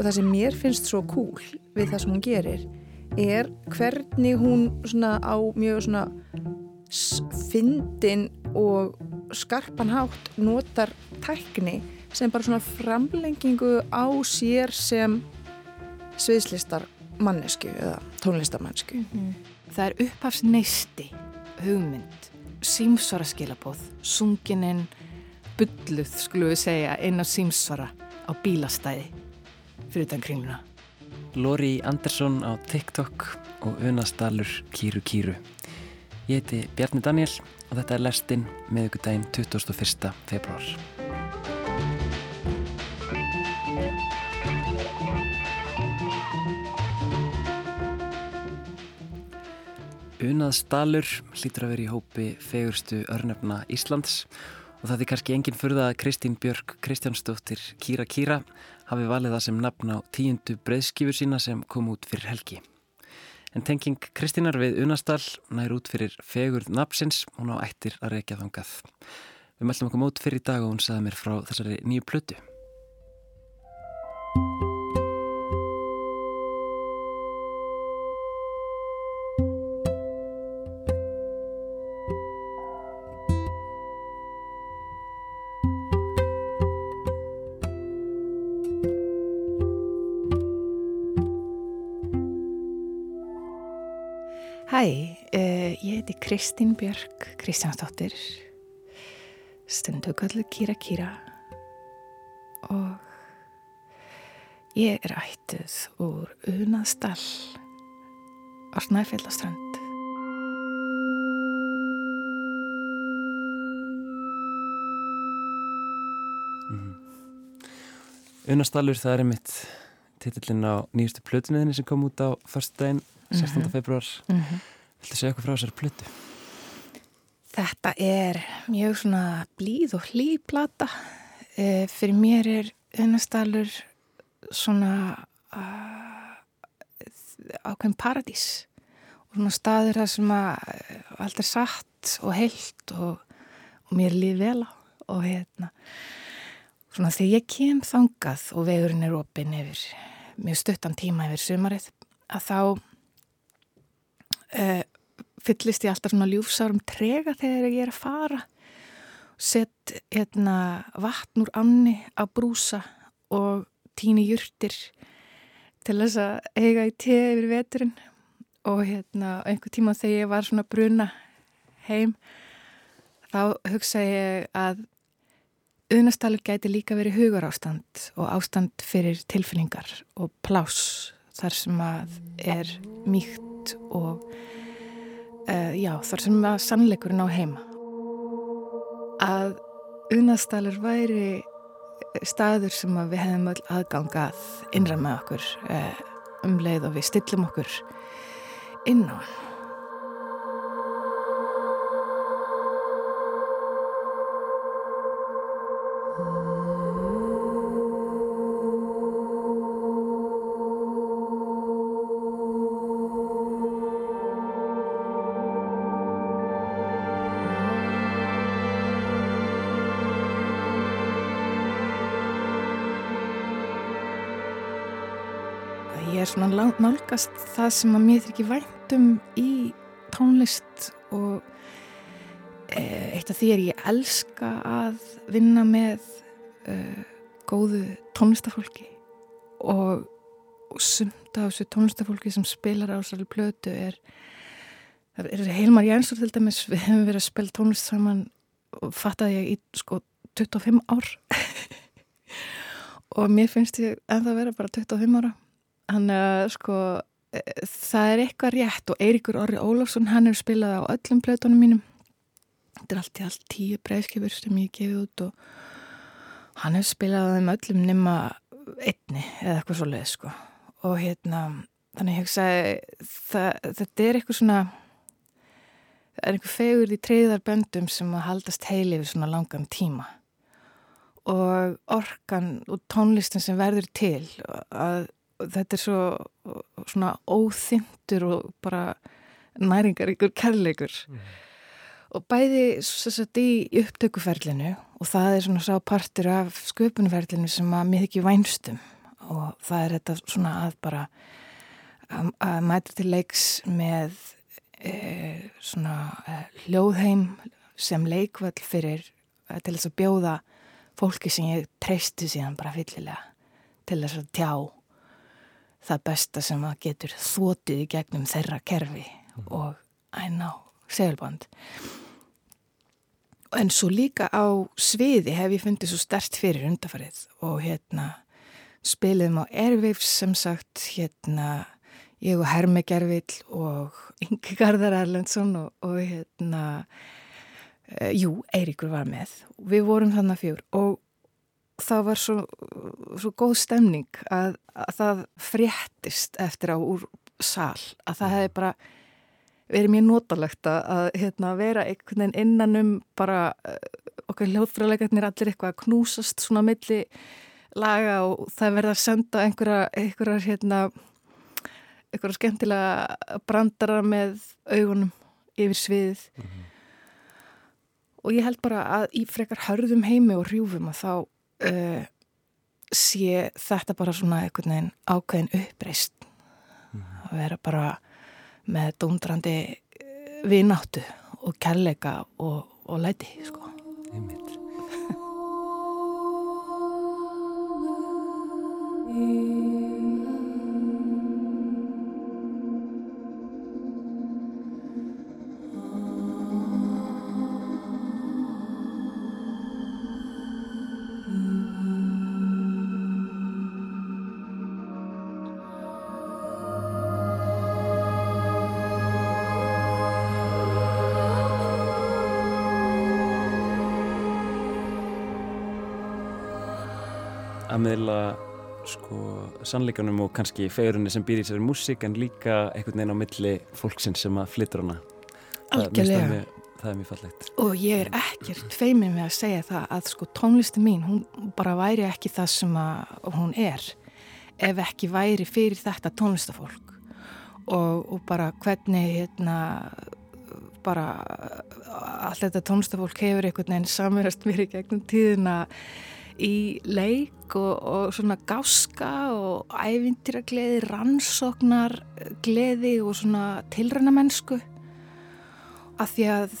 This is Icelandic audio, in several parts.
og það sem mér finnst svo cool við það sem hún gerir er hvernig hún svona á mjög svona fyndin og skarpan hátt notar tækni sem bara svona framlengingu á sér sem sviðslistar mannesku eða tónlistamannsku. Mm -hmm. Það er upphafsneisti hugmynd, símsvara skilabóð, sungininn, bulluð skulum við segja inn á símsvara á bílastæði fyrir utan kringluna. Lóri Andersson á TikTok og Unastalur Kýru Kýru. Ég heiti Bjarni Daniel og þetta er lestinn meðugudaginn 21. februar. Unaðstalur hlýtur að vera í hópi fegurstu örnefna Íslands og það er kannski enginn fyrða að Kristín Björk Kristjánsdóttir Kýra Kýra hafi valið það sem nafn á tíundu breyðskifur sína sem kom út fyrir helgi. En tenging Kristínar við Unastal nær út fyrir fegurð nafnsins og ná ættir að reykja þangað. Við meldum okkur mót fyrir dag og hún saði mér frá þessari nýju plötu. Hæ, uh, ég heiti Kristín Björk Kristjánsdóttir stundu kallu Kýra Kýra. Og ég er ættuð úr Unaðstall á Snæfjallastrand mm. Unaðstallur það er einmitt titillin á nýjustu plötuninni sem kom út á förstu daginn 16. Mhm. februar mm -hmm. Viltu segja eitthvað frá þessari plötu? Þetta er mjög svona blíð og hlýplata e, fyrir mér er Unastalur svona ákveðin paradís og svona staður þar sem að allt er satt og heilt og, og mér líð vel á og hérna svona þegar ég kem þangað og vegurinn er opinn yfir mjög stuttan tíma yfir sumarið að þá uh, fyllist ég alltaf svona ljúfsárum trega þegar ég er að fara. Sett hérna vatn úr anni á brúsa og tíni júrtir til þess að eiga í teð yfir veturinn. Og hérna einhver tíma þegar ég var svona bruna heim þá hugsa ég að Uðnastalur gæti líka verið hugar ástand og ástand fyrir tilfinningar og plás þar sem að er mýkt út og uh, já, þar sem að sannleikurinn á heima. Að unastælur væri staður sem við hefðum öll aðgangað innra með okkur uh, um leið og við stillum okkur inn á hann. Svona nálgast það sem að mér ekki væntum í tónlist og e, eitt af því er ég elska að vinna með uh, góðu tónlistafólki og, og sunda á þessu tónlistafólki sem spilar á þessari plötu er er Heilmar Jænsson til dæmis við hefum verið að spila tónlist saman og fattaði ég í sko 25 ár. Og mér finnst ég en það vera bara 25 ára hann er sko e, það er eitthvað rétt og Eiríkur Orri Ólafsson hann er spilað á öllum plötunum mínum. Þetta er allt í allt tíu breyðskifur sem ég gefið út og hann hefur spilað á þeim öllum nema einni eða eitthvað svo leið sko. Og hérna þannig ég hugsaði þetta er eitthvað svona það er einhver fegur í treyðarböndum sem að haldast heili við svona langan tíma. Og orkan og tónlistin sem verður til að þetta er svo svona óþyndur og bara næringar ykkur kærleikur mm. og bæði sagt, í upptökuferlinu og það er svona sá partur af sköpunferlinu sem að mér ekki vænstum og það er þetta svona að bara að, að mæta til leiks með e, svona e, hljóðheim sem leikvöld fyrir e, til þess að bjóða fólki sem ég treysti síðan bara fyllilega til þess að tjá það besta sem að getur þótið í gegnum þeirra kerfi mm. og æná seglband en svo líka á sviði hef ég fundið svo stert fyrir undafarið og hérna spiliðum á Airwaves sem sagt hérna ég og Hermi Gervill og Ingi Garðar Erlendsson og, og hérna e, jú, Eiríkur var með við vorum þannig fjór og það var svo, svo góð stemning að, að það fréttist eftir á úr sal að það hefði bara verið mjög notalegt að hérna, vera einhvern veginn innan um bara uh, okkar hljóðfræðleikarnir allir eitthvað að knúsast svona milli laga og það verða að senda einhverja, einhverja hérna einhverja skemmtilega brandara með augunum yfir sviðið mm -hmm. og ég held bara að í frekar hörðum heimi og hrjúfum að þá uh, sé þetta bara svona einhvern veginn ákveðin uppreist mm -hmm. að vera bara með dóndrandi eh, vináttu og kærleika og, og læti sko. Einmitt að meðla sko sannleikanum og kannski fegurinn sem býr í sér músík en líka einhvern veginn á milli fólksins sem að flyttur hana. Algjörlega. það, er mjög fallegt. Og ég er ekkert feiminn með að segja það að sko tónlisti mín hún bara væri ekki það sem að hún er ef ekki væri fyrir þetta tónlistafólk. Og, og bara hvernig hérna bara allt þetta tónlistafólk hefur einhvern veginn samverðast mér í gegnum tíðina í leik og, og svona gáska og ævindira gleði, rannsóknar gleði og svona tilræna mennsku að því að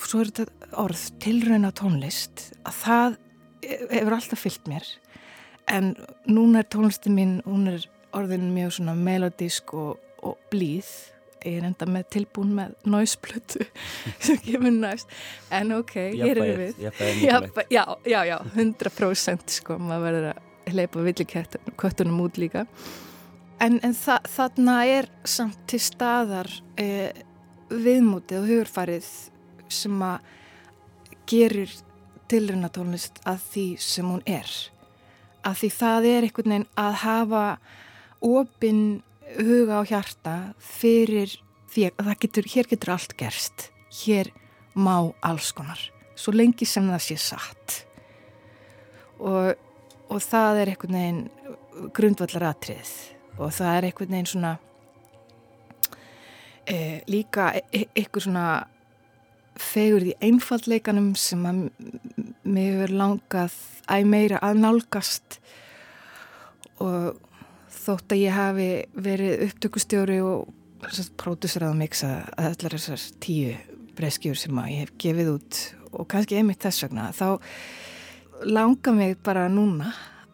svo er þetta orð tilræna tónlist að það hefur alltaf fyllt mér. En núna er tónlistin mín hún er orðin mjög svona melodísk og, og blíð ég er enda með tilbúin með náisplötu sem kemur næst. En ok, hér erum við. Jafnvæg, já, já, já, 100% sko, maður verður að leipa villikettunum út líka. En, en þa þarna er samt til staðar eh, viðmútið og hugurfarið sem að gerir tilruna tónlist að því sem hún er. Að því það er einhvern veginn að hafa opinn huga á hjarta fyrir því að getur, hér getur allt gerst. Hér má alls konar svo lengi sem það sé satt. Og, og það er einhvern veginn grundvallar atrið og það er einhvern veginn svona e, líka e, e einhver svona fegur því einfallleikanum sem að mig hefur langað æg meira að nálgast. Og þótt að ég hafi verið upptökustjóri og pródusserað og miksa að allar þessar tíu breyskjur sem að ég hef gefið út og kannski einmitt þess vegna þá langar mig bara núna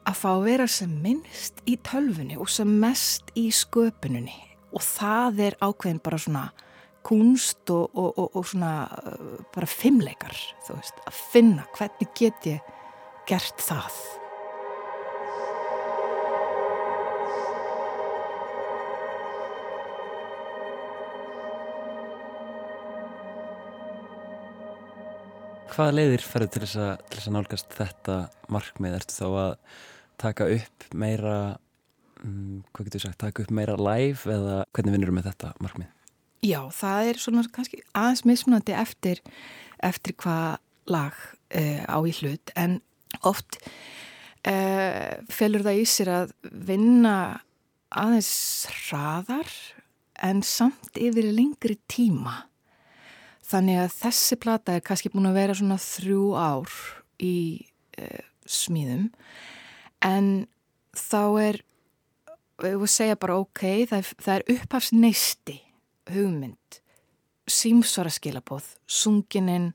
að fá að vera sem minnst í tölfunni og sem mest í sköpununni og það er ákveðin bara svona kunst og, og, og, og svona uh, bara fimmleikar þú veist, að finna hvernig get ég gert það Hvaða leiðir ferður til þess, að, til þess að nálgast þetta markmið? Ertu þá að taka upp meira, um, hvað getur þú sagt, taka upp meira live eða hvernig vinnur þú með þetta markmið? Já, það er svona kannski aðeins mismunandi eftir, eftir hvað lag uh, á í hlut en oft uh, felur það í sér að vinna aðeins hraðar en samt yfir lengri tíma Þannig að þessi plata er kannski búin að vera svona þrjú ár í e, smíðum. En þá er við vorum að segja bara ok, það er, það er upphafsneisti hugmynd símsvara skilabóð sungininn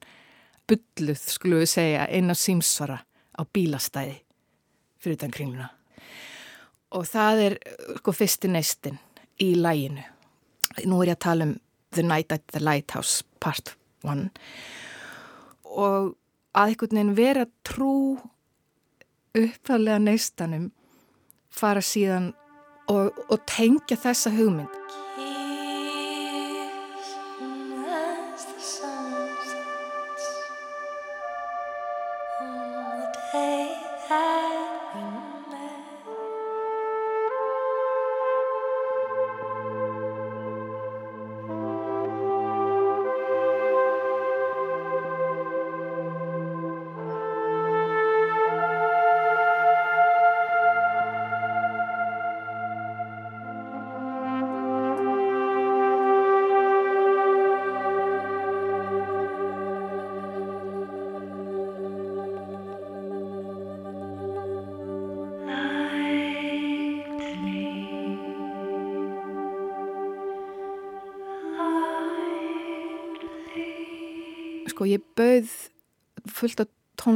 bulluð skulum við segja einn á símsvara á bílastæði fyrir utan kringluna. Og það er sko fyrsti neistin í læginu nú er ég að tala um The Night at the Lighthouse part 1 og að einhvern veginn vera trú uppfæðlega neistanum fara síðan og, og tengja þessa hugmynd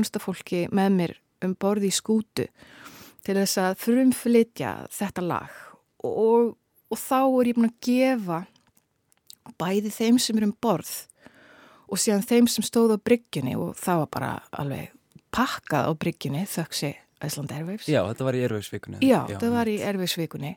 tónlistafólki með mér um borði í skútu til þess að frumflytja þetta lag og, og þá er ég búin að gefa bæði þeim sem er um borð og síðan þeim sem stóð á bryggjunni og það var bara alveg pakkað á bryggjunni þöksi Æsland Airwaves. Já, þetta var í Airwaves-vikunni. Já, Já, þetta var í Airwaves-vikunni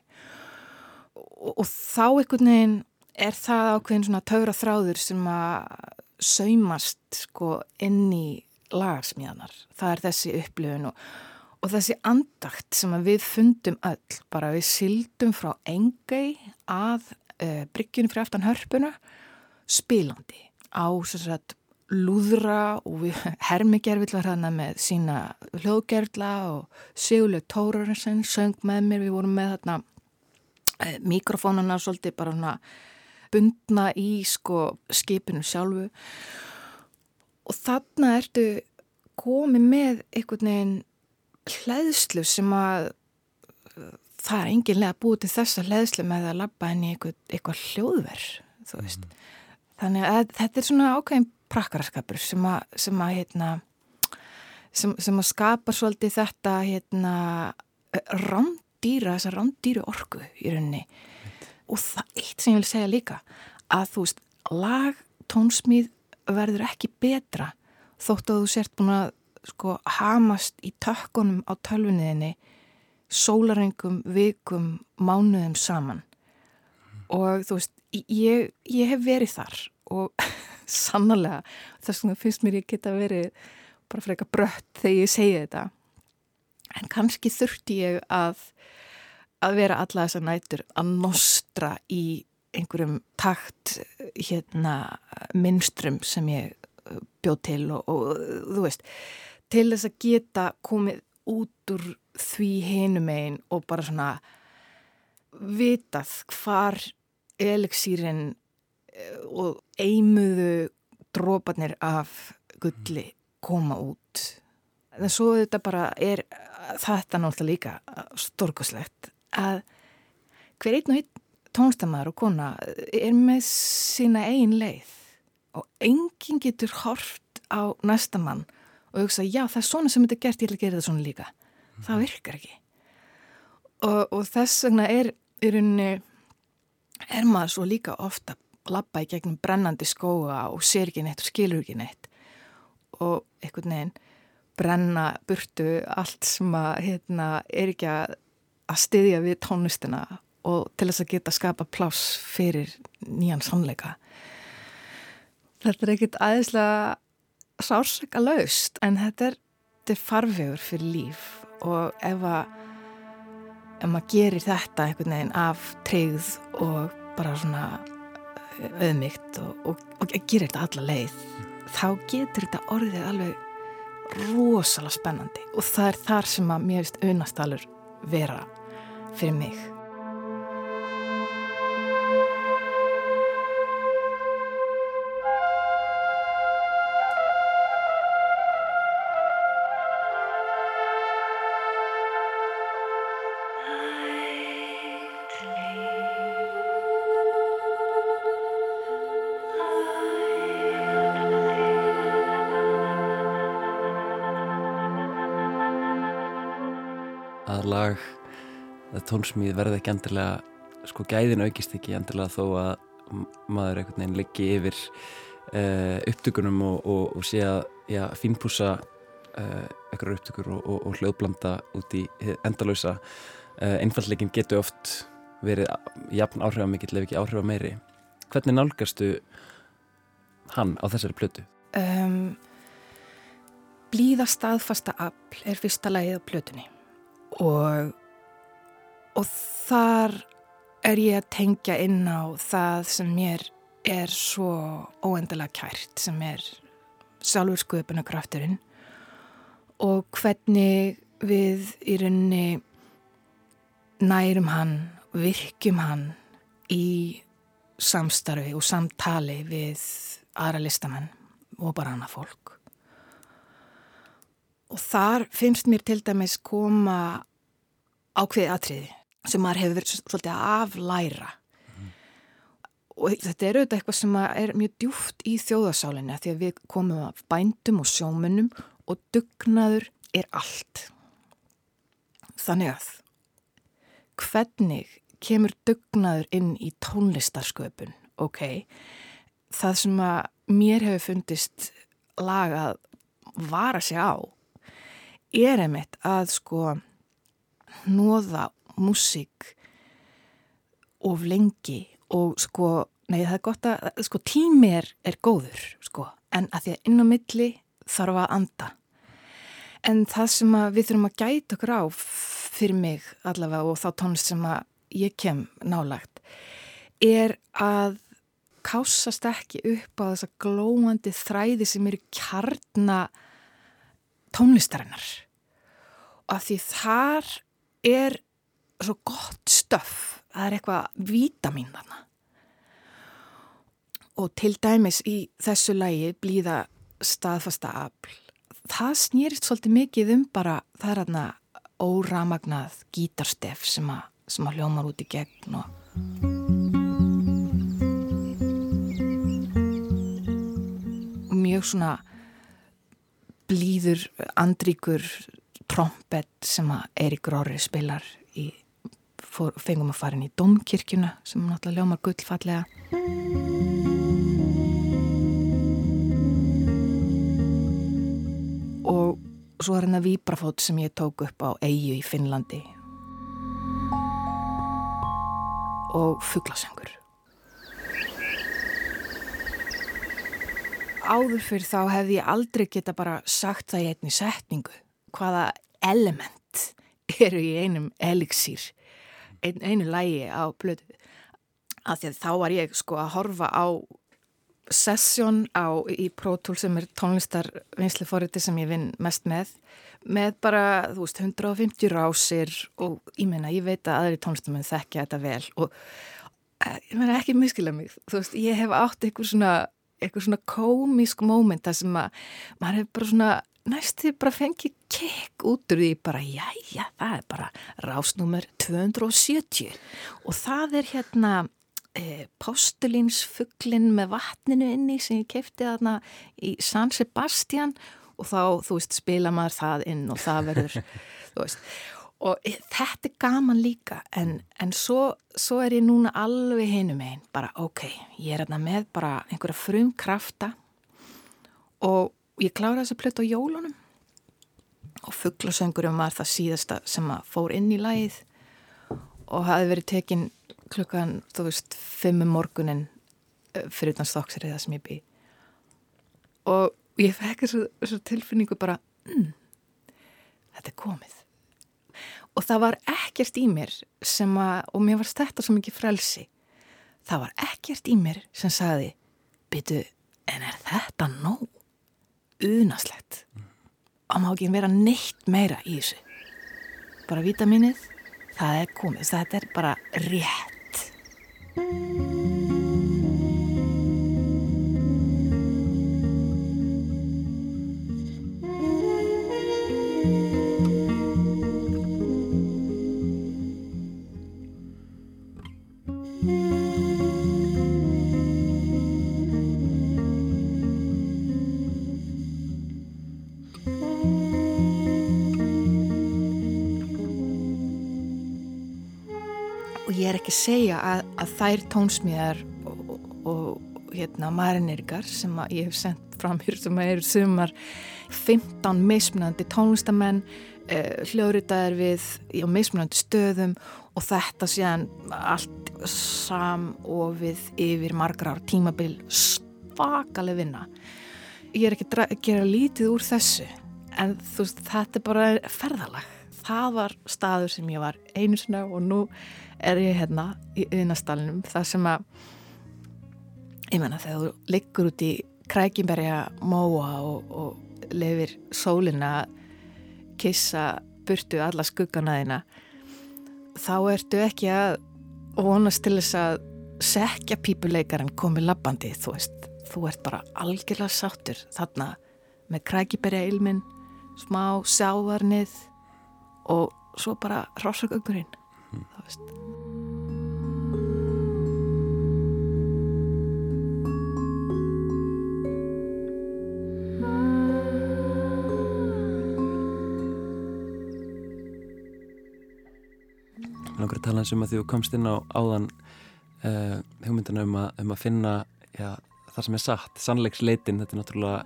og, og þá einhvern veginn er það ákveðin svona taura þráður sem að saumast sko inn í lagarsmíðanar. Það er þessi upplifun og, og þessi andakt sem við fundum öll, bara við sildum frá engei að uh, bryggjunum fyrir aftan hörpuna spilandi á sagt, lúðra og hermigerfill var hana með sína hljóðgerfla og Sigurlega Tórarsen söng með mér, við vorum með þarna uh, mikrofónuna svolítið bara bundna í sko skipinu sjálfu og þarna ertu komið með einhvern veginn hlæðslu sem að það er enginlega búið til þessa hlæðslu með að labba henni eitthvað, eitthvað hljóðverð þú veist. Mm. þannig að þetta er svona ákveðin prakkaraskapur sem að, sem að hérna sem, sem að skapa svolítið þetta hérna rándýra, þessa rándýru orgu í rauninni. Og það eitt sem ég vil segja líka að þú veist, lag tónsmíð verður ekki betra þótt að þú sért búin að sko hamast í tökkunum á tölvunniðinni sólarengum, vikum, mánuðum saman. Og þú veist, ég, ég hef verið þar og sannlega þess vegna finnst mér ég geta verið bara fyrir eitthvað brött þegar ég segi þetta. En kannski þurfti ég að að vera alla þessar nætur að nostra í einhverjum takt hérna minnstrum sem ég uh, bjóð til og, og þú veist til þess að geta komið út úr því hinum einn og bara svona vitað hvar eliksýrin uh, og eimuðu drópanir af gulli koma út. En svo þetta bara er þetta náttúrulega líka storkoslegt að hver einn og einn tónstamæður og kona er með sína einn leið. Og enginn getur hort á næsta mann og hugsa já það er svona sem þetta er gert, ég að gera þetta svona líka. Mm. það virkar ekki. Og, og þess vegna er í rauninni er maður svo líka ofta lappa í gegnum brennandi skóa og sér ekki neitt og skilur ekki neitt. Og einhvern veginn brenna burtu allt sem að hérna, er ekki að að styðja við tónlistina og til þess að geta skapa pláss fyrir nýjan sannleika. Þetta er ekkit aðeinslega sársaka laust en þetta er, þetta er farfegur fyrir líf og ef að ef maður gerir þetta einhvern veginn af treyð og bara svona eh, auðmygt og, og, og gerir þetta alla leið þá getur þetta orðið alveg rosalega spennandi og það er þar sem að mér veist unastalur vera fyrir mig. Tónsmíð verði ekki endilega sko gæðin aukist ekki endilega þó að maður einhvern veginn liggi yfir uh, upptökunum og, og, og sé að já, fínpúsa uh, einhverjar upptökur og, og hljóðblanda út í endalösa uh, einfallleikin getur oft verið jafn áhrifamikill ef ekki áhrifa meiri hvernig nálgastu hann á þessari plötu? Um, blíða staðfasta afl er fyrsta lagið á plötunni og, og þar er ég að tengja inn á það sem mér er svo óendalega kært sem er sjálfur sköpunarkrafturinn og hvernig við í rauninni nærum hann, virkjum hann í samstarfi og samtali við aðra listamenn og bara annað fólk. Og þar finnst mér til dæmis koma ákveði atriði sem maður hefur verið svolítið að aflæra mm. og þetta er auðvitað eitthvað sem er mjög djúft í þjóðasálinni því að við komum af bændum og sjómunum og dugnaður er allt þannig að hvernig kemur dugnaður inn í tónlistarsköpun ok, það sem að mér hefur fundist lagað vara sig á er einmitt að sko nóða músík of lengi og sko, nei það er gott að sko tími er, er góður sko en að því að inn á milli þarf að anda. En það sem við þurfum að gæta okkur á fyrir mig allavega og þá tónlist sem að ég kem nálagt er að kásast ekki upp á þessa glóandi þræði sem eru kjarna tónlistarinnar. Og að því þar er svo gott stöf það er eitthvað vítamin þarna. Og til dæmis í þessu lægi blíða staðfasta afl. Það snýrist svolítið mikið um bara það er aðna óramagnað gítarstef sem að, sem að hljómar út í gegn og mjög svona blíður andríkur trompet sem að Eirik Róri spilar í fór, fengum að fara inn í domkirkjuna sem náttúrulega ljómar gullfallega. Og svo er hérna výbrafót sem ég tók upp á Eyju í Finnlandi. Og fugglasöngur áður fyrir þá hefði ég aldrei geta bara sagt það í einni setningu hvaða element eru í einum elixír ein, einu lægi á blödu að því að þá var ég sko að horfa á sessjón á í Pro Tools sem er tónlistarvinnsleforriti sem ég vinn mest með með bara, þú veist, 150 rásir og ég meina, ég veit að aðri tónlistamenn þekkja þetta vel og eh, ég meina ekki miskila mig. Þú veist, ég hef átt eitthvað svona eitthvað svona komísk mómenta sem að maður hefur bara svona næstu bara fengið kekk út úr því bara já, það er bara rásnúmer 270 og það er hérna e, postulínsfugglin með vatninu inni sem ég kefti þarna í San Sebastian og þá, þú veist, spila maður það inn og það verður, þú veist. Og e, þetta er gaman líka en, en svo, svo er ég núna alveg hinum einn, bara ok ég er hérna með bara einhverja frum krafta og ég kláraði þess að plöta á jólunum. Og fugglasöngurum var það síðasta sem að fór inn í lægið og hafi verið tekin klukkan, þú veist, fimmum morgunin eh, fyrir utan stokksrið það sem ég bý. Og ég fekk þessu tilfinningu bara mm, þetta er komið. Og það var ekkert í mér sem að, og mér var þetta svo mikið frelsi. Það var ekkert í mér sem sagði byttu, en er þetta nóg? Unaslegt. Að má ekki vera neitt meira í þessu. Bara vitaminnið það er komið, þetta er bara rétt ekki segja að, að þær tónsmíðar og, og, og hérna marinirikar sem ég hef sendt fram hér sem eru sumar 15 mismunandi tónlistamenn uh, hljóðritaðir við á mismunandi stöðum og þetta séðan allt sam og við yfir margra ár tímabil svakaleg vinna. Ég er ekki að gera lítið úr þessu en þú veist þetta er bara ferðalag. Það var staður sem ég var einu sinna og nú er ég hérna í yðnastalunum þar sem að ég menna þegar þú liggur út í krækimberja móa og, og lefir sólina kissa burtu alla skugganaðina þá ertu ekki að vonast til þess að sekja pípuleikaran komið labbandi þú veist, þú ert bara algjörlega sáttur þarna með krækiberja ilmin smá sávarnið og svo bara rásagöngurinn mm. það veist eins um að þú komst inn á áðan uh, hugmyndina um að, um að finna já, það sem er satt, sannleiksleitin þetta er náttúrulega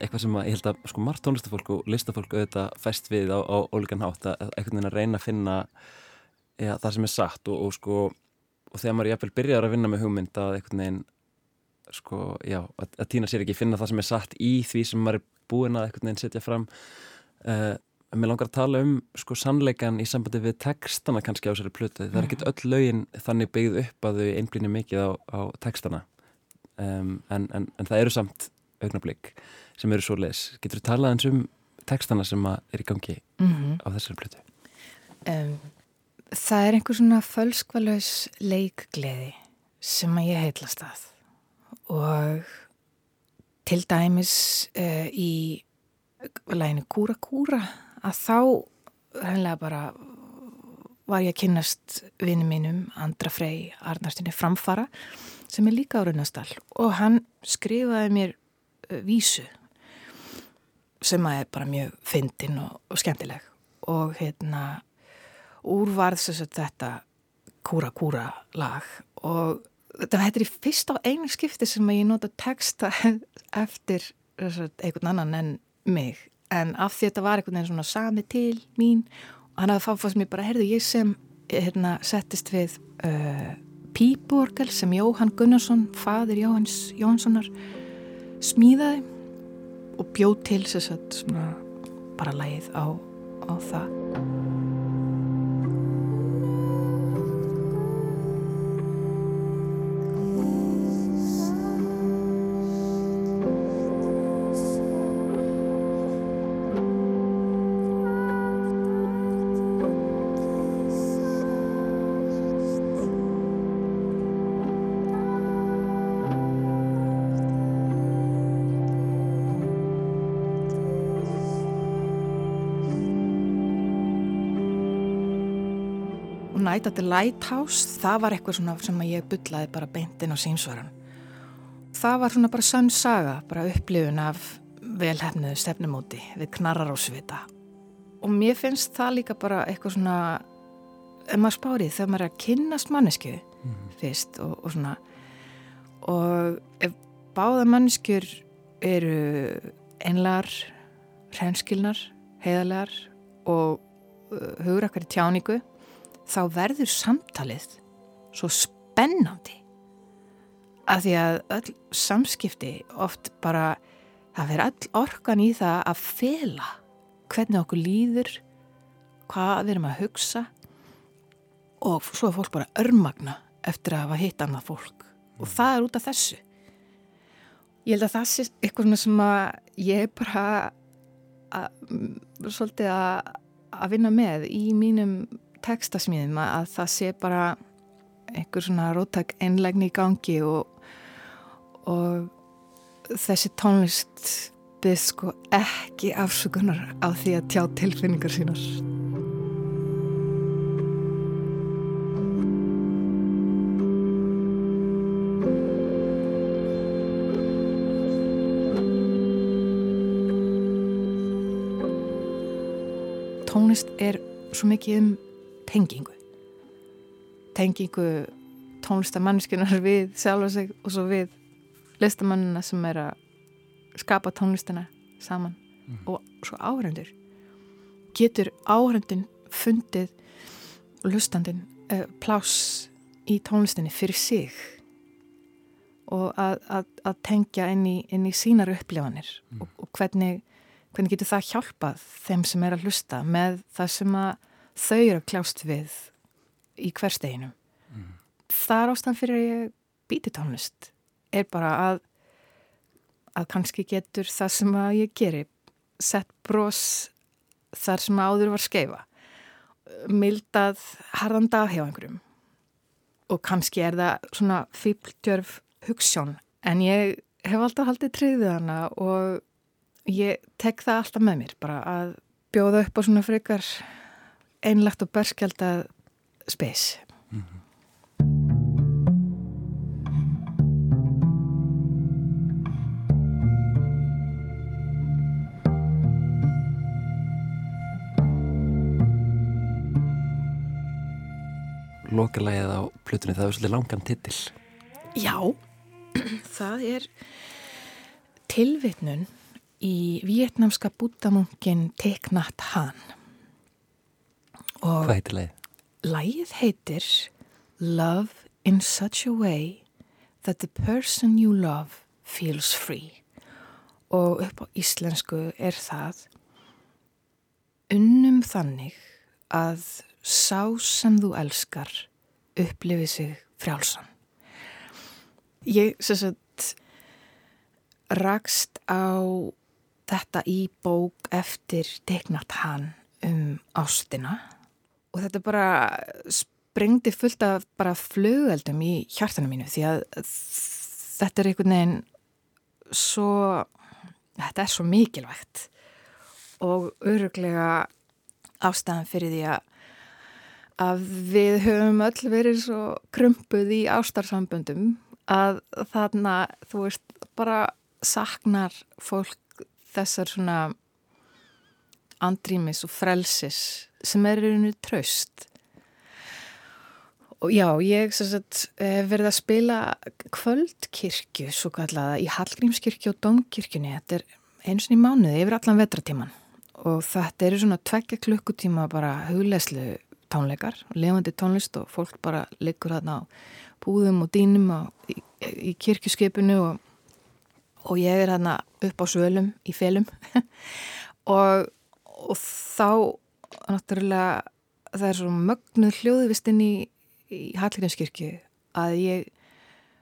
eitthvað sem að ég held að sko margt tónlistafólk og listafólk auðvitað fæst við á, á ólíkan hátt að einhvern veginn að reyna að finna já, það sem er satt og, og sko og þegar maður jæfnvel byrjar að vinna með hugmynd að einhvern veginn sko já, að, að týna sér ekki finna það sem er satt í því sem maður er búin að einhvern veginn setja fram uh, Mér langar að tala um sko sannleikan í sambandi við textana kannski á þessari plötu. Það er ekkit öll lögin þannig byggð upp að þau einblýnir mikið á, á textana. Um, en, en, en það eru samt augnablík sem eru svo les. Getur þú talað eins um textana sem er í gangi mm -hmm. á þessari plötu? Um, það er einhver svona fölskvalauðs leikgleði sem að ég heitlast að. Og til dæmis uh, í læginu Kúra Kúra að þá hennilega bara var ég að kynast vinnu mínum Andra Frey Arnarstinni Framfara sem er líka á Runastall. Og hann skrifaði mér uh, vísu sem að er bara mjög fyndin og, og skemmtileg. Og hérna úrvarð þess að þetta kúra kúra lag. Og þetta er í fyrst á einu skipti sem að ég nota texta eftir einhvern annan en mig en af því þetta var einhvern veginn svona sami til mín og hann hafði fáfast mér bara, herðu ég sem hérna, settist við uh, Píborgel sem Jóhann Gunnarsson fadir Jóhanns Jónssonar smíðaði og bjóð til þess að bara lægið á, á það Night at the Lighthouse, það var eitthvað svona sem ég byllaði bara beintinn á símsvaran. Það var svona bara sann saga, bara upplifun af velhefnuðu stefnumóti við knarrar og svita. Og mér finnst það líka bara eitthvað svona, ef maður spárið, þegar maður er að kynnast mannesku mm -hmm. fyrst og, og svona, og ef báða manneskjur eru einlar, hreinskilnar, heiðarlegar og uh, hugur akkar í tjáningu, þá verður samtalið svo spennandi. Að því að öll samskipti oft bara það verður öll orkan í það að fela hvernig okkur líður hvað við erum að hugsa og svo er fólk bara örmagna eftir að hafa hitt annað fólk. Og mm. það er út af þessu. Ég held að það sé eitthvað sem að ég er bara að, svolítið að, að vinna með í mínum tekstasmíðum að það sé bara einhver svona róttak einlegni í gangi og, og þessi tónlist byrð sko ekki afsökunar á því að tjá tilfinningar sínar. Tónlist er svo mikið um tengingu. tengingu tónlistamanniskunar við sjálfa sig og svo við listamannina sem er að skapa tónlistina saman mm. og svo áhrendur getur áhrendin fundið lustandin uh, pláss í tónlistinni fyrir sig og að, að, að tengja inn í, inn í sínar upplifanir mm. og, og hvernig, hvernig getur það hjálpað þeim sem er að hlusta með það sem að þau eru að kljást við í hversteginu. Mm. Það er ástæðan fyrir að ég býti tónlist er bara að að kannski getur það sem að ég geri sett brós þar sem áður var skeifa mildað harðan dag hjá einhverjum og kannski er það svona fýbldjörf hugssjón en ég hef alltaf haldið triðið hana og ég tek það alltaf með mér bara að bjóða upp á svona frekar einlegt og berskjaldað spes mm -hmm. Lokalægið á plutunni það er svolítið langan titill Já, það er tilvitnun í vietnamska bútamunkin Thich Nhat Hanh. Og Hvað heitir leið? Lægið heitir Love in such a way that the person you love feels free. Og upp á íslensku er það unnum þannig að sá sem þú elskar upplifið sig frjálsan. Ég sagt, rakst á þetta í bók eftir Dignat hann um ástina og þetta bara sprengdi fullt af bara flögeldum í hjartanum mínu því að þetta er einhvern veginn svo, þetta er svo mikilvægt. Og öruglega ástæðan fyrir því að að við höfum öll verið svo krumpuð í ástarsamböndum að þarna, þú veist, bara saknar fólk þessar svona andrýmis og frelsis sem er rauninu tröst og já, ég sagt, verði að spila kvöldkirkju svo kallaða í Hallgrímskirkju og Dómkirkjunni. Þetta er eins og í mánuði yfir allan vetratíman og þetta eru svona tvekja klukkutíma bara hugleislu tónleikar, levandi tónlist og fólk bara liggur þarna á búðum og dýnum á, í, í kirkjuskipinu og, og ég er hérna upp á svölum í felum. Og, og þá náttúrulega það er svo mögnuð hljóðvistinn í, í Hallgrímskirkju að ég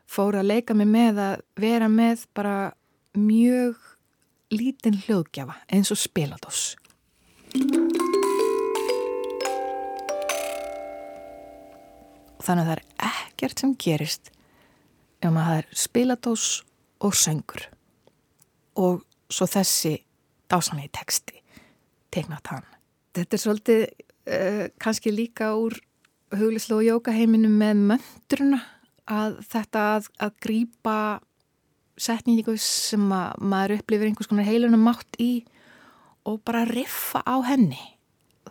fór að leika mig með að vera með bara mjög lítinn hljóðgjafa eins og spiladós þannig að það er ekkert sem gerist ef maður það er spiladós og söngur. Og svo þessi dásanlegi teksti tegnat hann. Þetta er svolítið uh, kannski líka úr huglislu og jókaheiminum með möndruna að þetta að, að grýpa setningu sem að maður upplifir einhvers konar heilunum mátt í og bara riffa á henni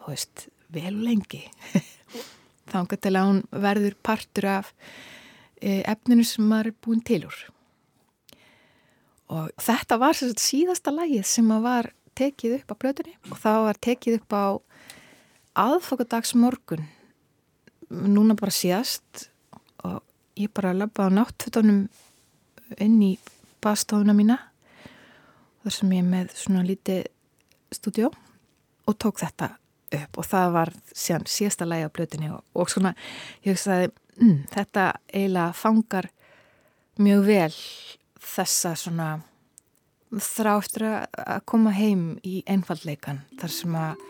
þú veist, vel lengi þángat til að hún verður partur af e, efninu sem maður er búin til úr. Og þetta var sagt, síðasta lægið sem var tekið upp á blötunni og það var tekið upp á aðfokadagsmorgun núna bara síðast og ég bara löfði á náttfutunum inn í bastóðuna mína þar sem ég með svona lítið stúdjó og tók þetta upp og það var síðan síðasta lægi á blötinni og, og svona ég hugsaði mm, þetta eiginlega fangar mjög vel þessa svona þrá eftir að koma heim í einfallleikan þar sem að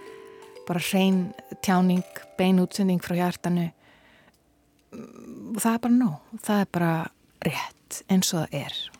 bara hrein tjáning, bein útsending frá hjartanu það er bara nóg, það er bara rétt eins og það er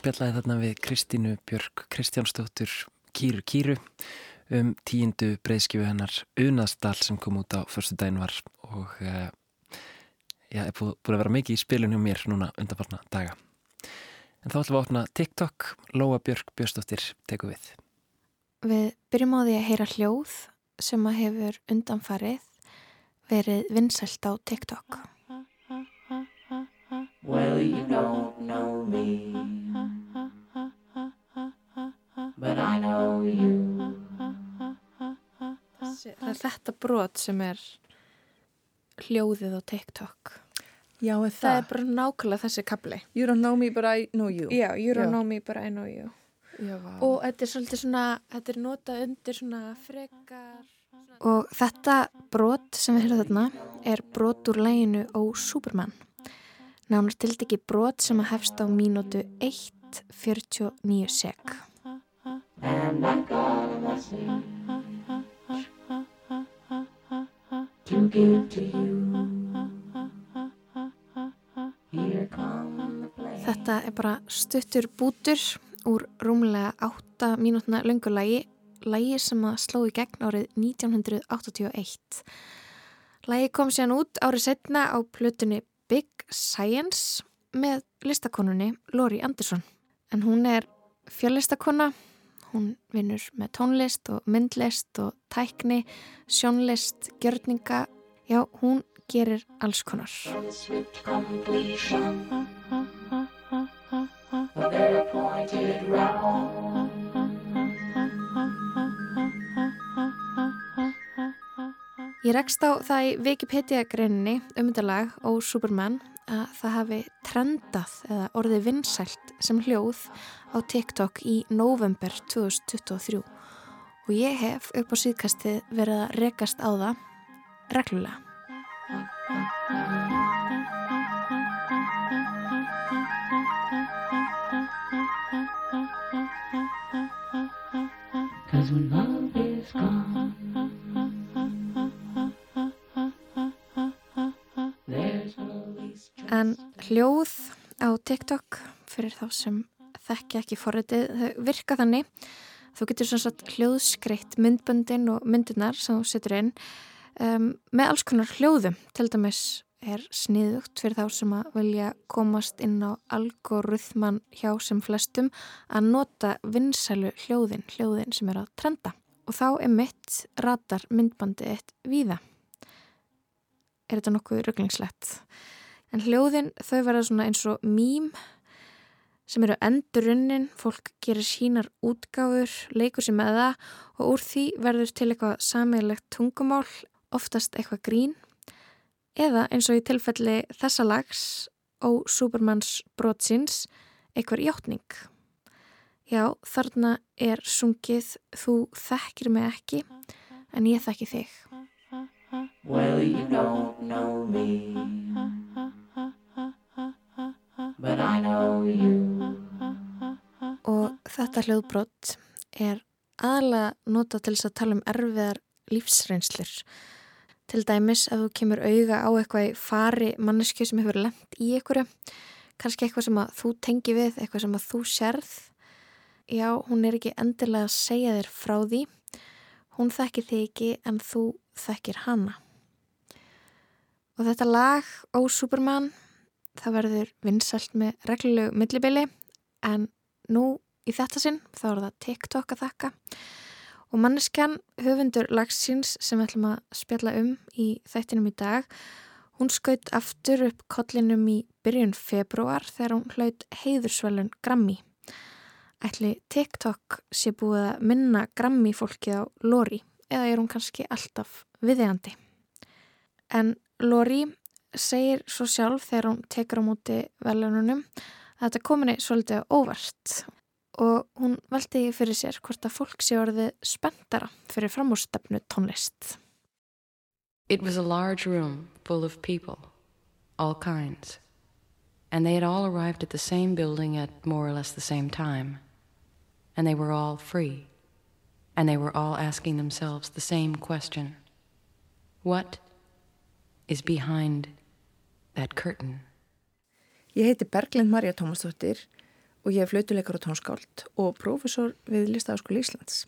spjallaði þarna við Kristínu Björk Kristjánsdóttur Kýru Kýru um tíundu breyðskifu hennar Unaðsdal sem kom út á förstu dæn var og uh, já, er búið, búið að vera mikið í spilun hjá mér núna undanfarna daga. En þá ætlum við að opna TikTok, Lóa Björk Björnsdóttir teku við. Við byrjum á því að heyra hljóð sem að hefur undanfarið verið vinsælt á TikTok. Well, you don't know me I know you Það er þetta brot sem er hljóðið á TikTok. Já, er Það það. er bara nákvæmlega þessi kapli. You don't know me but I know you. Já, you don't Já. know me but I know you. Já. Og þetta er svolítið svona, þetta er notað undir svona frekar... Og þetta brot sem við höfum þarna er brot úr læginu Ó Superman. Nánar tildegi brot sem að hefst á mínútu 1.49 sek. Þetta er bara stuttur bútur úr rúmlega 8 mínútna löngulægi, lægi sem að sló í gegn árið 1981. Lægi kom síðan út árið setna á plötunni Big Science með listakonunni Lori Anderson. En hún er fjöllistakona, hún vinnur með tónlist og myndlist og tækni, sjónlist, gjörninga, já, hún gerir alls konar. Ég rekst á það í Wikipedia-greininni um þetta lag og Superman að það hafi trendað eða orðið vinsælt sem hljóð á TikTok í november 2023 og ég hef upp á síðkastið verið að rekast á það reglulega. Cause when love is gone, En hljóð á TikTok fyrir þá sem þekki ekki forritið, þau virka þannig. Þú getur sem sagt hljóðskreitt myndböndin og myndirnar sem þú setur inn um, með alls konar hljóðum. Til dæmis er sniðugt fyrir þá sem að vilja komast inn á algoritman hjá sem flestum að nota vinsælu hljóðin, hljóðin sem er að trenda. Og þá er mitt ratar myndbandi eitt víða. Er þetta nokkuð rugglingslegt? En hljóðin þau verða svona eins og mím sem eru endurunnin, fólk gerir sínar útgáfur, leikur sér með það og úr því verður til eitthvað sammeilegt tungumál, oftast eitthvað grín eða eins og í tilfelli þessa lags og Supermans brotsins eitthvað hjáttning. Já, þarna er sungið þú þekkir mig ekki en ég þekki þig. Well, you don't know me, Og þetta hljóðbrott er aðalega nota til þess að tala um erfiðar lífsreynslur. Til dæmis ef þú kemur auga á eitthvað í fari mannesku sem hefur lent í einhverju, kannski eitthvað sem að þú tengi við, eitthvað sem að þú sérð. Já, hún er ekki endilega að segja þér frá því. Hún þekkir þig ekki en þú þekkir hana. Og þetta lag, Ó Superman, það verður vinsælt með reglulegu millibili en nú í þetta sinn þá er það TikTok að þakka. Og manneskjan höfundur lagsins sem við ætlum að spjalla um í þættinum í dag hún skaut aftur upp kollinum í byrjun februar þegar hún hlaut heiðursvelun Grammy. Ætli TikTok sé búið að minna Grammy fólkið á Lori eða er hún kannski alltaf viðeigandi? En Lori segir svo sjálf þegar hún tekur á móti velununum að þetta kominni svolítið óvart. Og hún veldi fyrir sér hvort að fólk sé orðið spenntara fyrir framúrstefnu tónlist. It was a large room full of people, all kinds, and they had all arrived at the same building at more or less the same time, and they were all free, and they were all asking themselves the same question. What is behind that curtain? Ég heiti Berglind Marja Tómasdóttir og ég er flautuleikar og tónskáld og prófessor við Listafaskóli Íslands.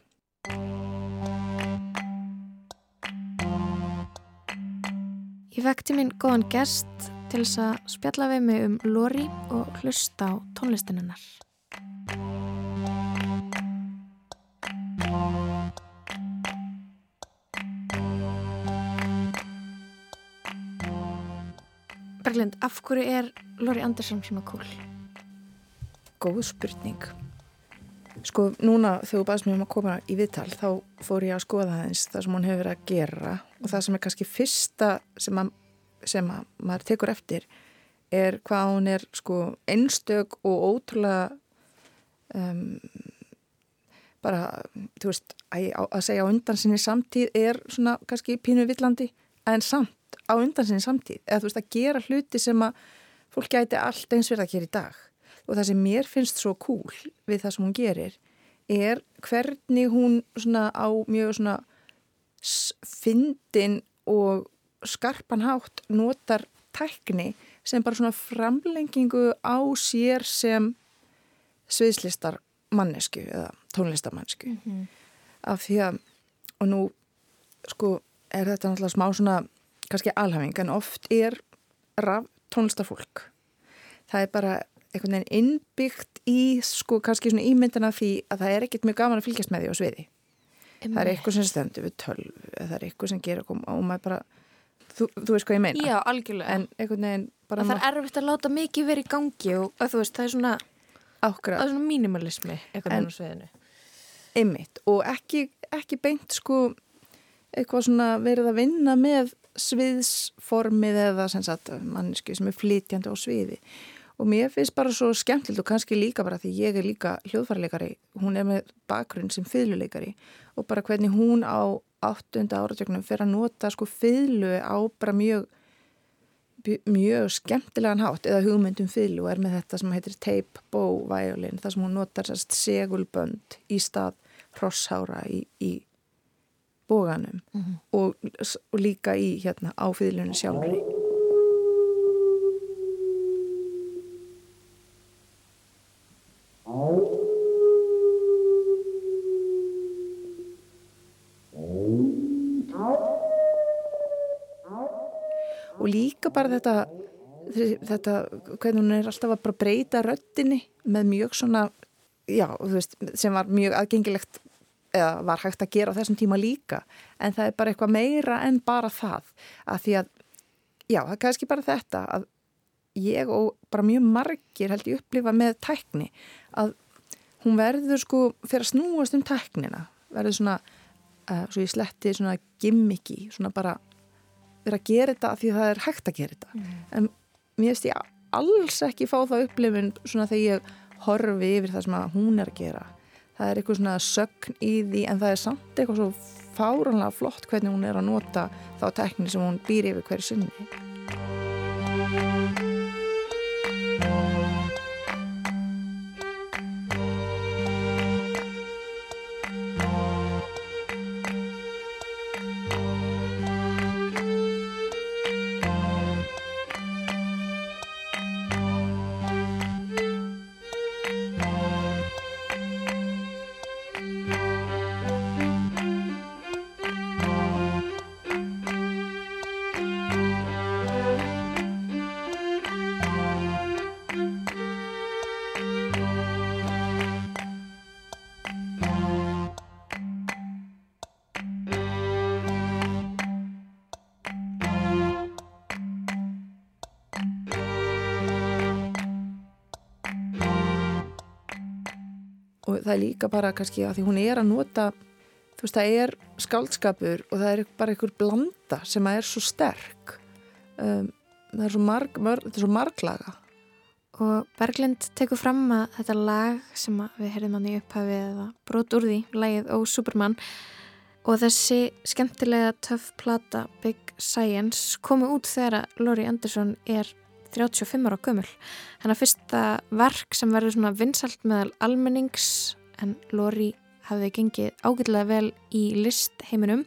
Ég vekti minn góðan gest til þess að spjalla við mig um Lori og hlusta á tónlistinennar. Berglind, af hverju er Lori Andersson svona cool? Góð spurning. Sko núna þegar þú baðist mér um að koma í viðtal þá fór ég að skoða aðeins það sem hún hefur verið að gera og það sem er kannski fyrsta sem að, sem að maður tekur eftir er hvað hún er sko einstök og ótrúlega um, bara, þú veist, að, að segja á undan sinni samtíð er svona kannski pínu villandi en samt á undan sinni samtíð eða þú veist að gera hluti sem að fólk gæti allt eins verið að gera í dag og það sem mér finnst svo cool við það sem hún gerir er hvernig hún svona á mjög svona fyndin og skarpan hátt notar tækni sem bara svona framlengingu á sér sem sviðslistar mannesku eða tónlistamannsku mm -hmm. af því að og nú sko er þetta náttúrulega smá svona kannski alhafing en oft er raf tónlistafólk það er bara einhvern veginn innbyggt í sko kannski svona ímyndina því að það er ekkert mjög gaman að fylgjast með því á sviði Einmitt. það er eitthvað sem stendur við tölv það er eitthvað sem gerir og maður bara þú, þú veist hvað ég meina Já, algjörlega. en einhvern veginn bara það er erfitt að láta mikið verið í gangi og að þú veist, það er svona, það ákveða er svona mínimalismi eitthvað En- á sviðinu. einmitt og ekki, ekki beint sko eitthvað svona verið að vinna með sviðsformið eða manneski sem er flytjandi á sviði. Og mér finnst bara svo skemmtilegt og kannski líka bara því ég er líka hljóðfærleikari hún er með bakgrunn sem fiðluleikari og bara hvernig hún á áttunda áratöknum fyrir að nota sko fiðlu á bara mjög mjög skemmtilegan hátt eða hugmyndum fiðlu og er með þetta sem heitir tape bow violin þar sem hún notar segulbönd í stað hrosshára í, í bóganum og, og líka í hérna á fiðlunni sjálfri og líka bara þetta þetta, hvernig hún er alltaf að breyta röttinni með mjög svona já, þú veist, sem var mjög aðgengilegt eða var hægt að gera á þessum tíma líka. En það er bara eitthvað meira en bara það. Að því að, já, það er kannski bara þetta að ég og bara mjög margir held ég upplifa með tækni að hún verður sko fyrir að snúast um tæknina. Verður svona, uh, svo ég sletti svona gimmiki, svona bara vera að gera þetta af því að það er hægt að gera þetta. En mér finnst ég alls ekki fá það upplifun svona þegar ég horfi yfir það sem að hún er að gera það er eitthvað svona sögn í því en það er samt eitthvað svo fáranlega flott hvernig hún er að nota þá tekni sem hún býr yfir hverju sinni það er líka bara kannski að því hún er að nota þú veist, það er skáldskapur og það er bara einhver blanda sem að er svo sterk um, það er svo marg, mörg, er svo marglaga Og Berglind tekur fram að þetta lag sem að við heyrðum hann í upphafið eða brot úr því, lagið Ó Superman og þessi skemmtilega töff plata Big Science komu út þegar að Lori Anderson er 35 ára gömul. Hennar fyrsta verk sem verður svona vinsalt meðal almennings en Lori hafði gengið ágætlega vel í list heiminum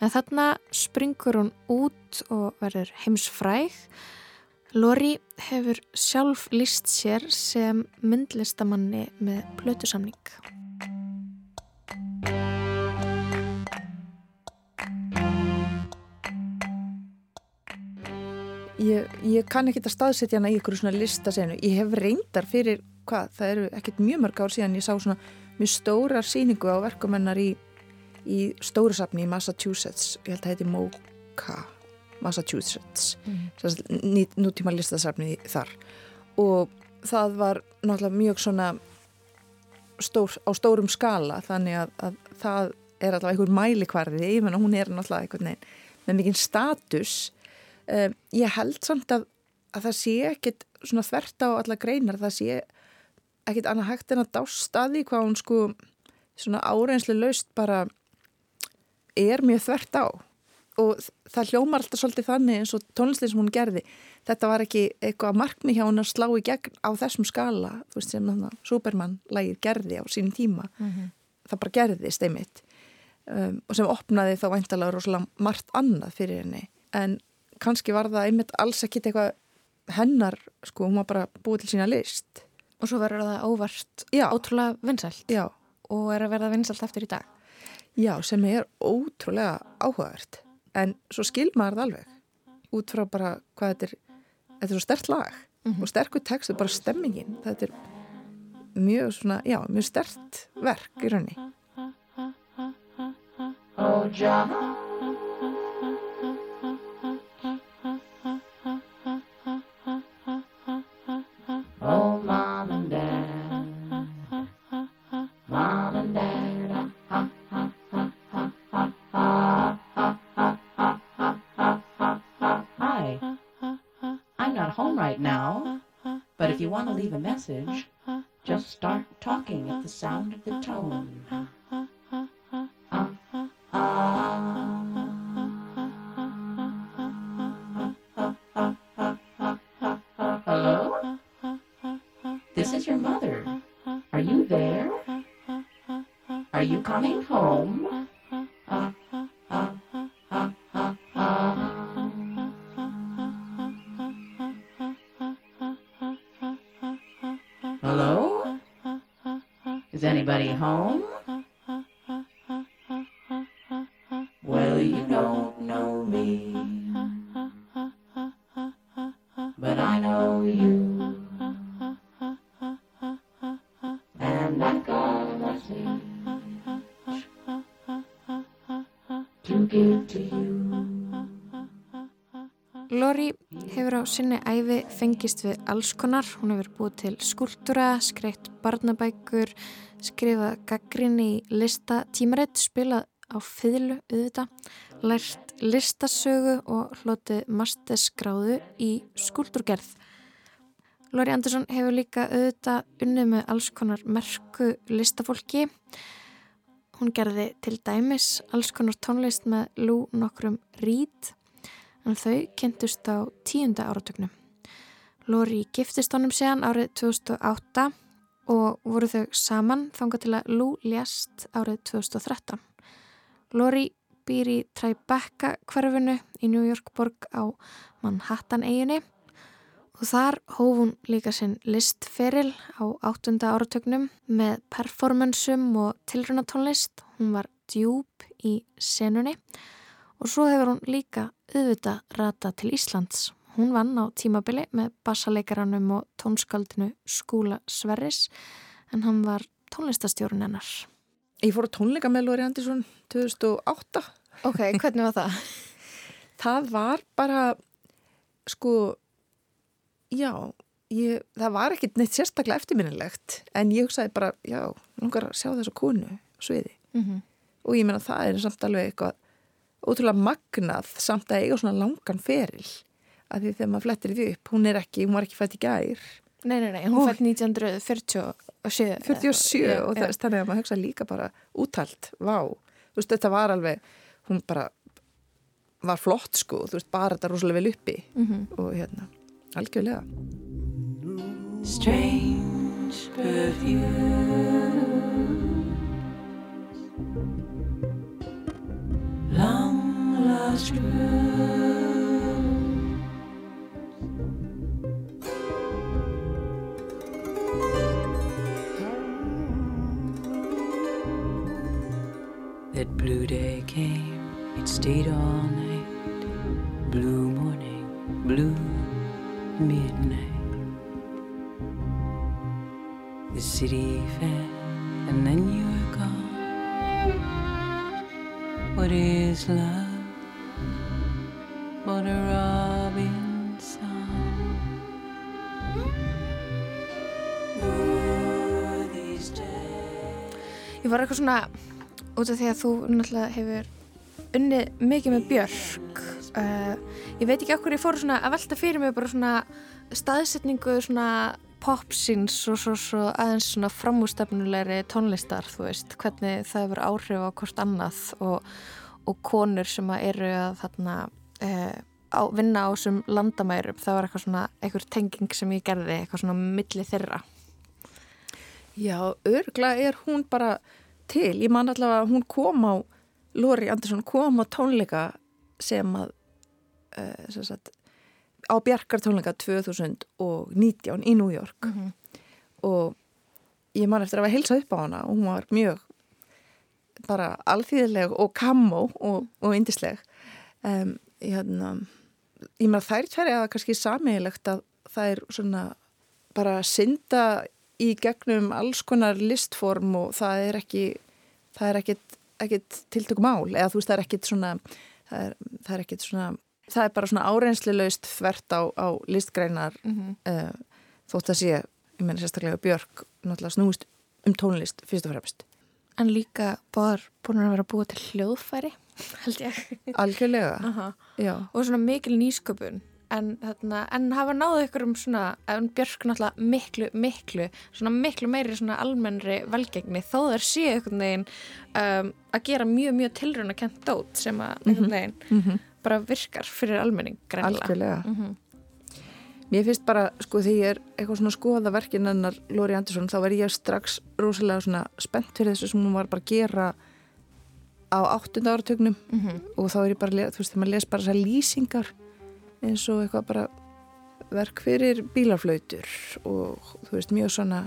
en þarna springur hún út og verður heimsfræg. Lori hefur sjálf líst sér sem myndlistamanni með plötusamning. ég, ég kann ekki að staðsetja hana í ykkur svona listasenu ég hef reyndar fyrir, hvað, það eru ekkert mjög mörg ár síðan ég sá svona mjög stórar síningu á verkumennar í, í stóru safni í Massachusetts. Ég held að það heiti MoCA Massachusetts. Mm. nútíma listasafni þar. Og það var náttúrulega mjög svona stór, á stórum skala þannig að, að það er alltaf einhver mælikvarði, ég menna hún er náttúrulega einhvern veginn með mikinn status. Um, ég held samt að, að það sé ekkit svona þvert á alla greinar, það sé ekkit annað hægt en að dást að því hvað hún sko svona áreinslu laust bara er mjög þvert á. Og það hljómar alltaf svolítið þannig eins og tónlistin sem hún gerði. Þetta var ekki eitthvað markmi hjá hún að slá í gegn á þessum skala þú veist sem þannig að Superman-lægið gerði á sínum tíma. Mm -hmm. það bara gerðist einmitt. Um, og sem opnaði þá væntalega rosalega margt annað fyrir henni. En kannski var það einmitt alls ekkit eitthvað hennar sko, hún var bara búið til sína list Og svo verður það óvart já, ótrúlega vinsælt já, og er að verða vinsælt eftir í dag. já, sem er ótrúlega áhugavert en svo skil maður það alveg út frá bara hvað þetta er þetta er svo stert lag Mhm. og sterkur text og bara stemmingin þetta er mjög svona, já, mjög stert verk í raunni Oh. Oh, want to leave a message, just start talking at the sound of the tone. Sinni æfi fengist við alls konar. Hún hefur búið til skúltúra, skreitt barnabækur, skrifað gaggrinni í listatímaritt, spilað á fiðlu auðvitað, lært listasögu og hlotið masterskráðu í skúltúrgerð. Lori Andersson hefur líka auðvitað unnið með alls konar merku listafólki. Hún gerði til dæmis alls konar tónlist með Lou nokkrum Reed en þau kynntust á tíunda áratögnum. Lori giftist honum síðan árið 2008 og voru þau saman þangað til að Lou ljast árið 2013. Lori býr í Tribeca hverfinu í New York borg á Manhattan eiginu og þar hóf hún líka sinn listferil á áttunda áratögnum með performansum og tilrunatónlist. Hún var djúb í senunni og svo hefur hún líka auðvitað rata til Íslands. Hún vann á tímabili með bassaleikaranum og tónskaldinu Skúla Sverris en hann var tónlistastjórun hennar. Ég fór á tónleika með Lóri Andersson 2008 Ok, hvernig var það? það var bara sko já, ég, það var ekkit neitt sérstaklega eftirminnilegt en ég hugsaði bara, já, langar að sjá þessu konu sviði Mm -hmm. og ég meina það er samt alveg eitthvað ótrúlega magnað samt að eiga svona langan feril. Að því þegar maður flettir því upp hún er ekki, hún var ekki fætt í gær. Nei, nei, nei, hún fætt 1947 47 Já, og þess, þannig að maður hugsa líka bara úttalt, vá, þú veist þetta var alveg, hún bara var flott sko, þú veist bara þetta rosalega vel uppi. Mhm. og hérna, algjörlega. Strange perfume. Long lost eitthvað svona út af því að þú náttúrulega hefur unnið mikið með Björk uh, ég veit ekki okkur ég fór svona að velta fyrir mig bara svona staðsetningu svona popsins og svo, svo aðeins svona framústefnulegri tónlistar þú veist, hvernig það hefur áhrif á hvort annað og, og konur sem að eru að þarna uh, á, vinna á þessum landamærum. Það var eitthvað svona, einhver tenging sem ég gerði eitthvað svona milli þeirra. Já, örgla er hún bara til, ég man allavega að hún kom á Lóri Andersson kom á tónleika sem að uh, sem sagt, á Bjarkar tónleika 2019 í New York. Mhm. og ég man eftir að hafa heilsað upp á hana og hún var mjög bara alþýðileg og kamó og, og indisleg um, hérna, ég meina þær tverja að kannski sammeilegt að það er svona bara synda í gegnum alls konar listform og það er ekki það er ekkit, ekkit tiltökum mál eða þú veist það er ekkit svona það er, það er ekkit svona það er bara svona áreinslilaust þvert á, á listgreinar mm uh, þótt að sé, ég meina sérstaklega Björk náttúrulega snúist um tónlist fyrst og fremst. En líka búin að vera búa til hljóðfæri, held ég. Algjörlega, Aha. já. Og svona mikil nýsköpun. En, þarna, en hafa náðu ykkur um svona, en Björk náttúrulega miklu, miklu, svona miklu meiri svona almennri velgengni þó þær séu einhvern veginn um, að gera mjög, mjög tilruna kent dót sem að einhvern veginn Mm bara virkar fyrir almenning greinlega. Algjörlega. Mm Mér finnst bara, sko, þegar ég er eitthvað svona að skoða verkin hennar Lóri Andersson, þá verð ég strax rosalega svona spennt fyrir þessu sem hún var bara að gera á áttunda áratögnum -hmm. og þá er ég bara, að þú veist, þegar maður les bara þessar lýsingar eins og eitthvað bara verk fyrir bílarflautur og þú veist, mjög svona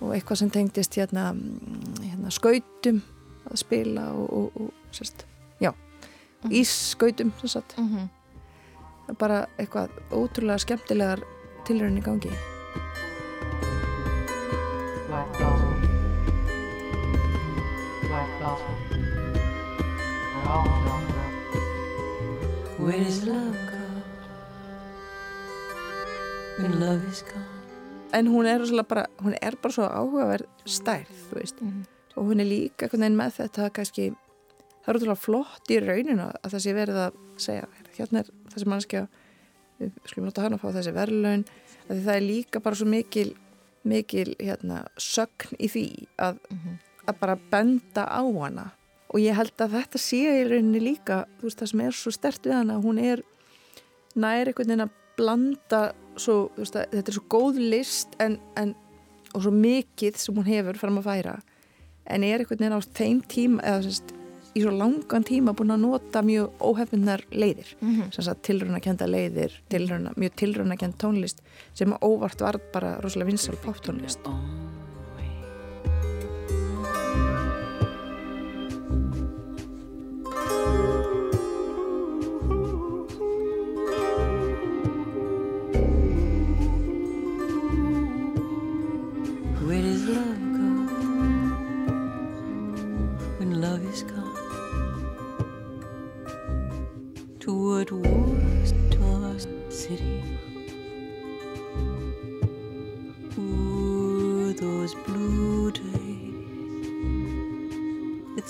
og eitthvað sem tengdist hérna, mm, hérna skautum að spila og, og, og sérst, já, Mhm. ísskautum sem sagt, Mm -hmm. Það er bara eitthvað ótrúlega skemmtilegar tilröðin í gangi Black Velvet. Black Velvet. We're all velvet. Where does love en hún er, bara, hún er bara svo áhugaverð stærð, veist Mhm. og hún er líka með þetta kannski, það er ótrúlega flott í rauninu að það sé verið að segja hérna er þessi mannskja við skulum láta hann að fá þessi verðlaun það er líka bara svo mikil mikil hérna, sögn í því að, Mhm. að bara benda á hana og ég held að þetta sé í rauninni líka þú veist það sem er svo stert við hana hún er nær einhvern veginn að blanda svo, veist að þetta er svo góð list en, en og svo mikið sem hún hefur fram að færa en er einhvern veginn á þeim tíma eða sérst, í svo langan tíma búin að nota mjög óhefnundar leiðir. Sem sagt tilrunakenda leiðir tilruna, mjög tilrunakend tónlist sem óvart var bara rosalega vinsal poptónlist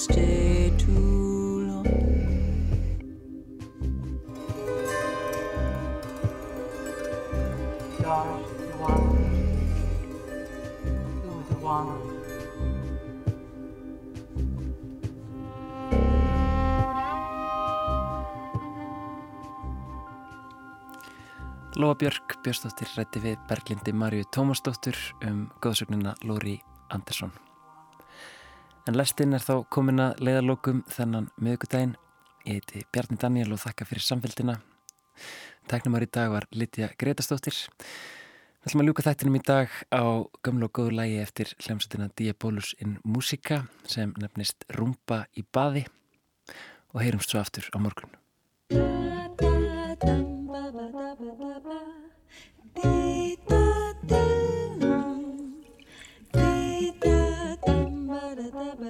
stay too long. Yours, the one. Who the one? Lóa Björk Björnsdóttir rætti við Berglindi Marju Tómasdóttur um góðsögnina Lóri Andersson. En lestinn er þá komin að leiðalokum þennan miðugudaginn. Ég heiti Bjarni Daniel og þakka fyrir samfélgina. Tæknumar í dag var Lítja Gretastóttir. Við ætlum að ljúka þættinum í dag á gömlu og góðu lægi eftir hljómsveitina Diabolus in Musica sem nefnist Rumba í baði og heyrumst svo aftur á morgun.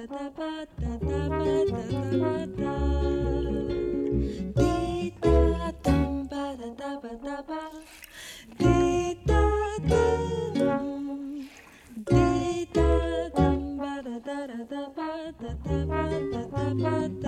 Da da da da da